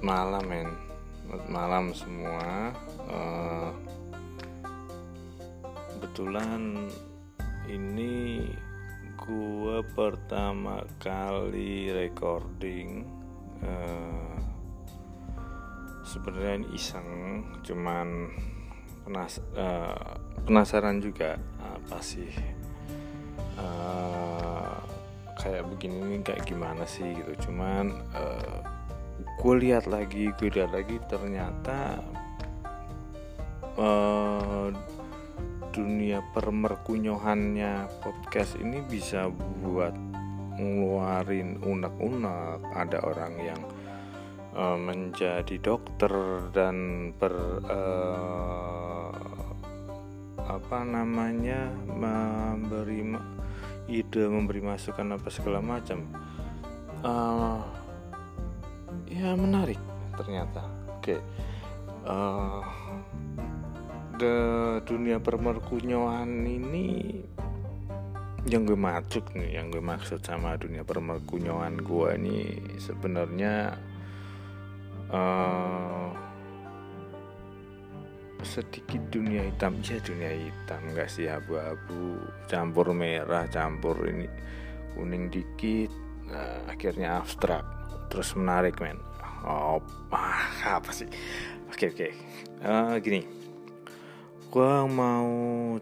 malam men. Selamat malam semua. Uh, Kebetulan ini gua pertama kali recording uh, Sebenarnya iseng Cuman penas uh, penasaran juga Apa sih uh, Kayak begini kayak gimana sih gitu. Cuman uh, gue lihat lagi gue lihat lagi ternyata uh, dunia permerkunyohannya podcast ini bisa buat ngeluarin unek-unek. Ada orang yang uh, menjadi dokter dan ber uh, apa namanya memberi ide memberi masukan apa segala macam. Uh, ya menarik. Ternyata. Oke. Okay. uh, the dunia permerkunyoan ini yang gue maksud nih yang gue maksud sama dunia permerkunyoan gue ini sebenarnya uh, sedikit dunia hitam. Ya dunia hitam. Nggak sih abu-abu. Campur merah campur ini kuning dikit. Uh, akhirnya abstrak terus menarik men. Oh ah, apa sih? Oke okay, oke. Okay. uh, gini. Gue mau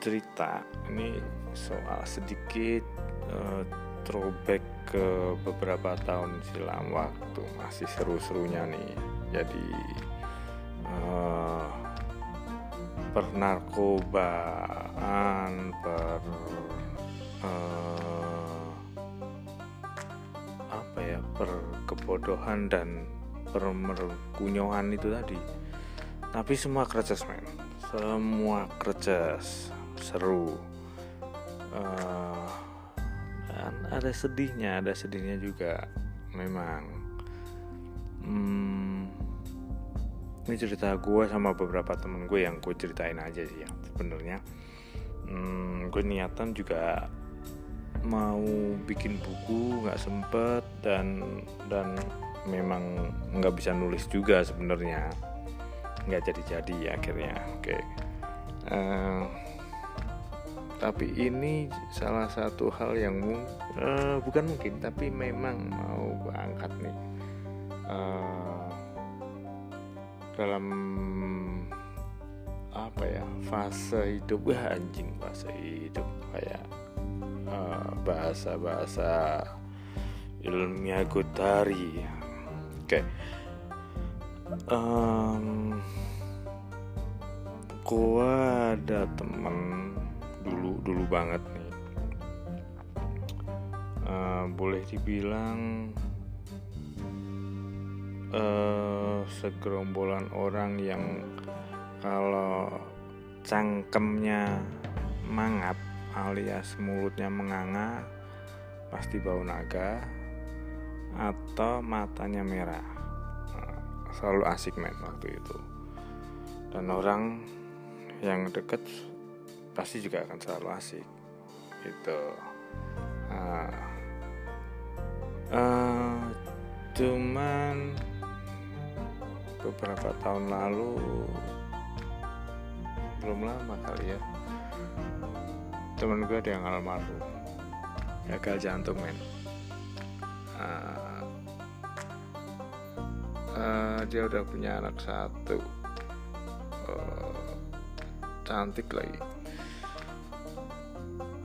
cerita ini soal sedikit uh, throwback ke beberapa tahun silam waktu masih seru-serunya nih. Jadi uh, pernarkobaan per uh, perkebodohan dan permerkunyohan itu tadi. Tapi semua kerjas men semua kerjas seru. Uh, dan ada sedihnya ada sedihnya juga memang. Hmm, ini cerita gue sama beberapa temen gue yang gue ceritain aja sih ya sebenarnya. Hmm, gue niatan juga mau bikin buku nggak sempet dan dan memang nggak bisa nulis juga sebenarnya nggak jadi-jadi akhirnya oke okay. uh, eh, tapi ini salah satu hal yang uh, bukan mungkin tapi memang mau gue angkat nih uh, dalam apa ya fase hidup gue anjing fase hidup kayak bahasa-bahasa ilmiah Gotari oke okay. um, gua ada temen dulu dulu banget nih uh, boleh dibilang uh, segerombolan orang yang kalau cangkemnya mangap alias mulutnya menganga pasti bau naga atau matanya merah. Nah, selalu asik men waktu itu. Dan orang yang deket pasti juga akan selalu asik gitu. Uh, uh, cuman beberapa tahun lalu belum lama kali ya temen gue ada yang almarhum. Gagal jantung men. Uh, uh, dia udah punya anak satu. Uh, cantik lagi.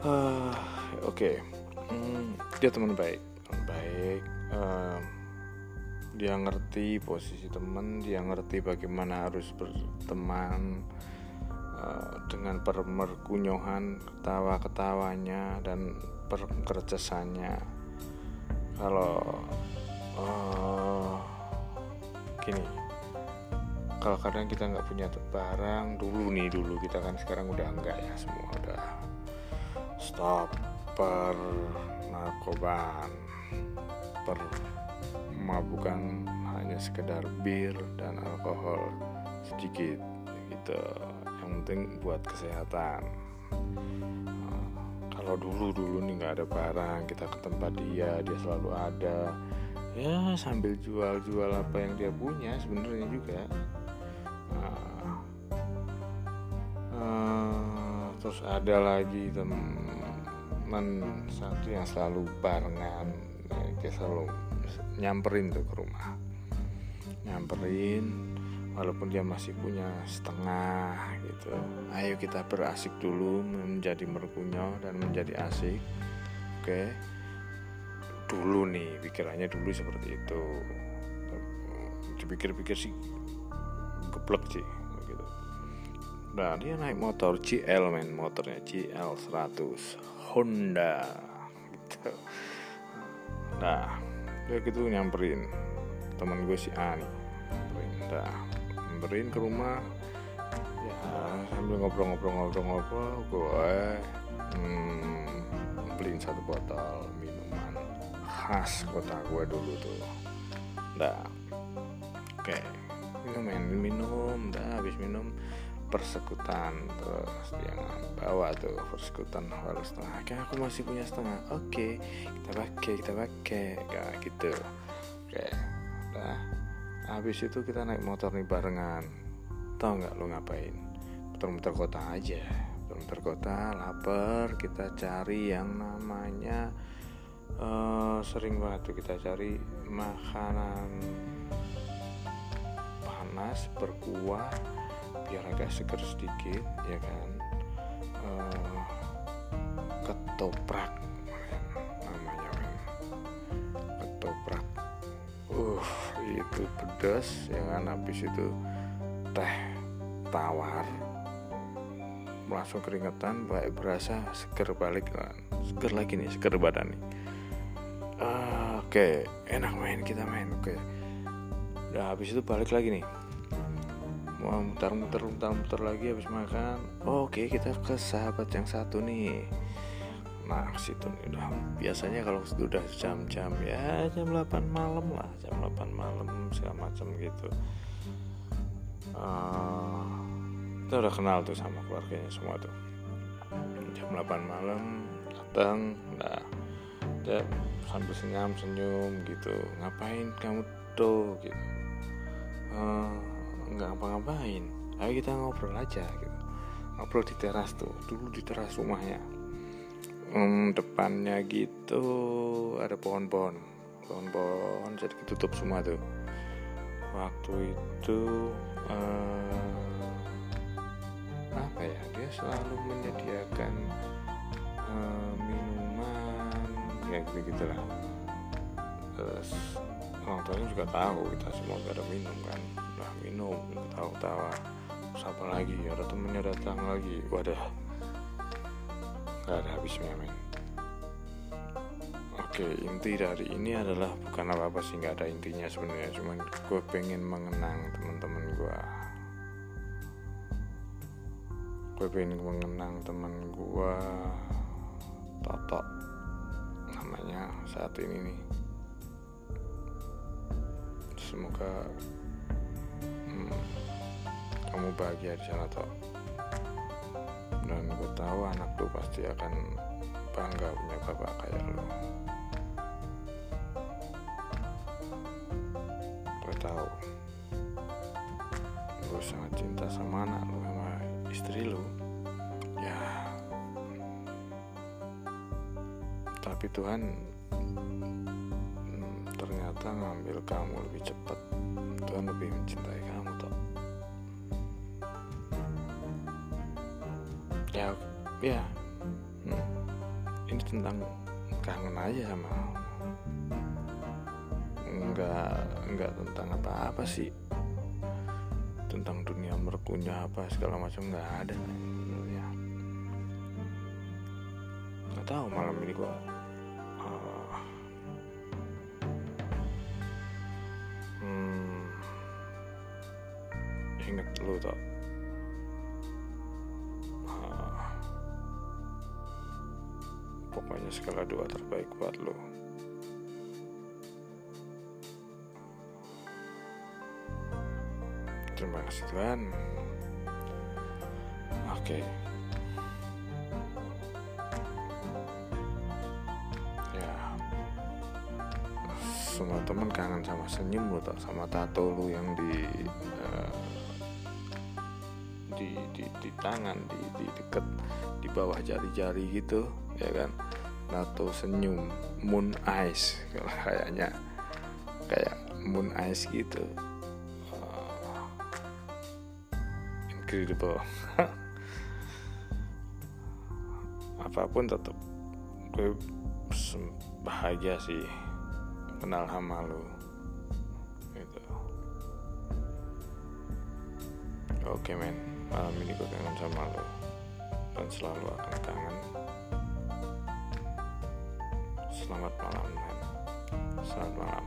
Uh, oke. Okay. hmm, dia teman baik. Teman baik. Uh, dia ngerti posisi teman dia ngerti bagaimana harus berteman dengan permerkunyohan ketawa-ketawanya dan perkerjasannya. Kalau uh, gini kalau kadang kita nggak punya barang dulu nih dulu kita kan sekarang udah enggak ya semua udah stop per narkoban per mabukan hanya sekedar bir dan alkohol sedikit gitu penting buat kesehatan. Nah, kalau dulu dulu nih nggak ada barang kita ke tempat dia dia selalu ada. Ya sambil jual-jual apa yang dia punya sebenarnya juga. Nah, uh, terus ada lagi teman satu yang selalu barengan dia selalu nyamperin tuh ke rumah. Nyamperin walaupun dia masih punya setengah gitu. Ayo kita berasik dulu menjadi merkunyah dan menjadi asik oke. Dulu nih pikirannya dulu seperti itu. Dipikir-pikir sih geblek sih gitu. Nah dia naik motor GL men motornya GL 100 Honda gitu. Nah dia gitu nyamperin teman gue si A nih nah nyamperin ke rumah. Ya sambil ngobrol-ngobrol-ngobrol-ngobrol gue hmm, beliin satu botol minuman khas kota gue dulu tuh. Dah oke minum minum minum dah habis minum persekutan terus dia bawa tuh persekutan walau setengah. Kan aku masih punya setengah oke kita pakai kita pakai kayak gitu. Oke dah habis itu kita naik motor nih barengan. Tau nggak lo ngapain? Muter-muter kota aja. Muter-muter kota lapar kita cari yang namanya uh, sering banget tuh kita cari makanan panas berkuah biar agak seger sedikit ya kan? Uh, ketoprak itu pedas ya kan habis itu teh tawar. Langsung keringetan baik berasa seger balik kan. Seger lagi nih seger badan nih. Uh, oke okay. enak main kita main oke. Okay. udah habis itu balik lagi nih. Mau muter-muter muter-muter lagi habis makan. Oke okay, kita ke sahabat yang satu nih nah situ udah biasanya kalau sudah jam-jam ya jam 8 malam lah jam 8 malam segala macam gitu. Uh, kita udah kenal tuh sama keluarganya semua tuh. Jam 8 malam datang nah dia sambil senyum senyum gitu. Ngapain kamu tuh gitu. Uh, nggak ngapa-ngapain ayo kita ngobrol aja gitu. Ngobrol di teras tuh dulu di teras rumahnya um, depannya gitu ada pohon-pohon. Pohon-pohon jadi ditutup semua tuh. Waktu itu uh, apa ya dia selalu menyediakan uh, minuman ya gitu gitulah terus orang tuanya juga tahu kita semua gak ada minum kan. Udah minum tahu tawa siapa lagi? Ada temennya datang lagi. Wadah gak ada habisnya men. Oke inti dari ini adalah bukan apa-apa sih nggak ada intinya sebenarnya. Cuman gue pengen mengenang teman-teman gue gue pengen mengenang teman gue Toto namanya saat ini nih. Semoga hmm, kamu bahagia di sana Toto dan gue tahu anak tuh pasti akan bangga punya bapak kayak lo gue tahu. Gue sangat cinta sama anak lo sama istri lo ya. Tapi Tuhan hmm, ternyata ngambil kamu lebih cepat. Tuhan lebih mencintai kamu toh ya hmm, ini tentang kangen aja sama nggak nggak tentang apa-apa sih. Tentang dunia merkunya apa segala macam nggak ada sebenarnya. Nggak tahu malam ini gua uh, hmm, inget lu tau Pokoknya segala doa terbaik buat lo. Terima kasih Tuhan. Oke. Ya. semua temen kangen sama senyum tau sama tato lu yang di uh, di, di di tangan di di deket di bawah jari-jari gitu ya kan. Tato senyum moon eyes kayaknya kayak moon eyes gitu. Uh, incredible. Apa pun tetap gue bahagia sih kenal sama lu gitu. Oke men. Malam ini gue kangen sama lu dan selalu akan kangen selamat malam selamat malam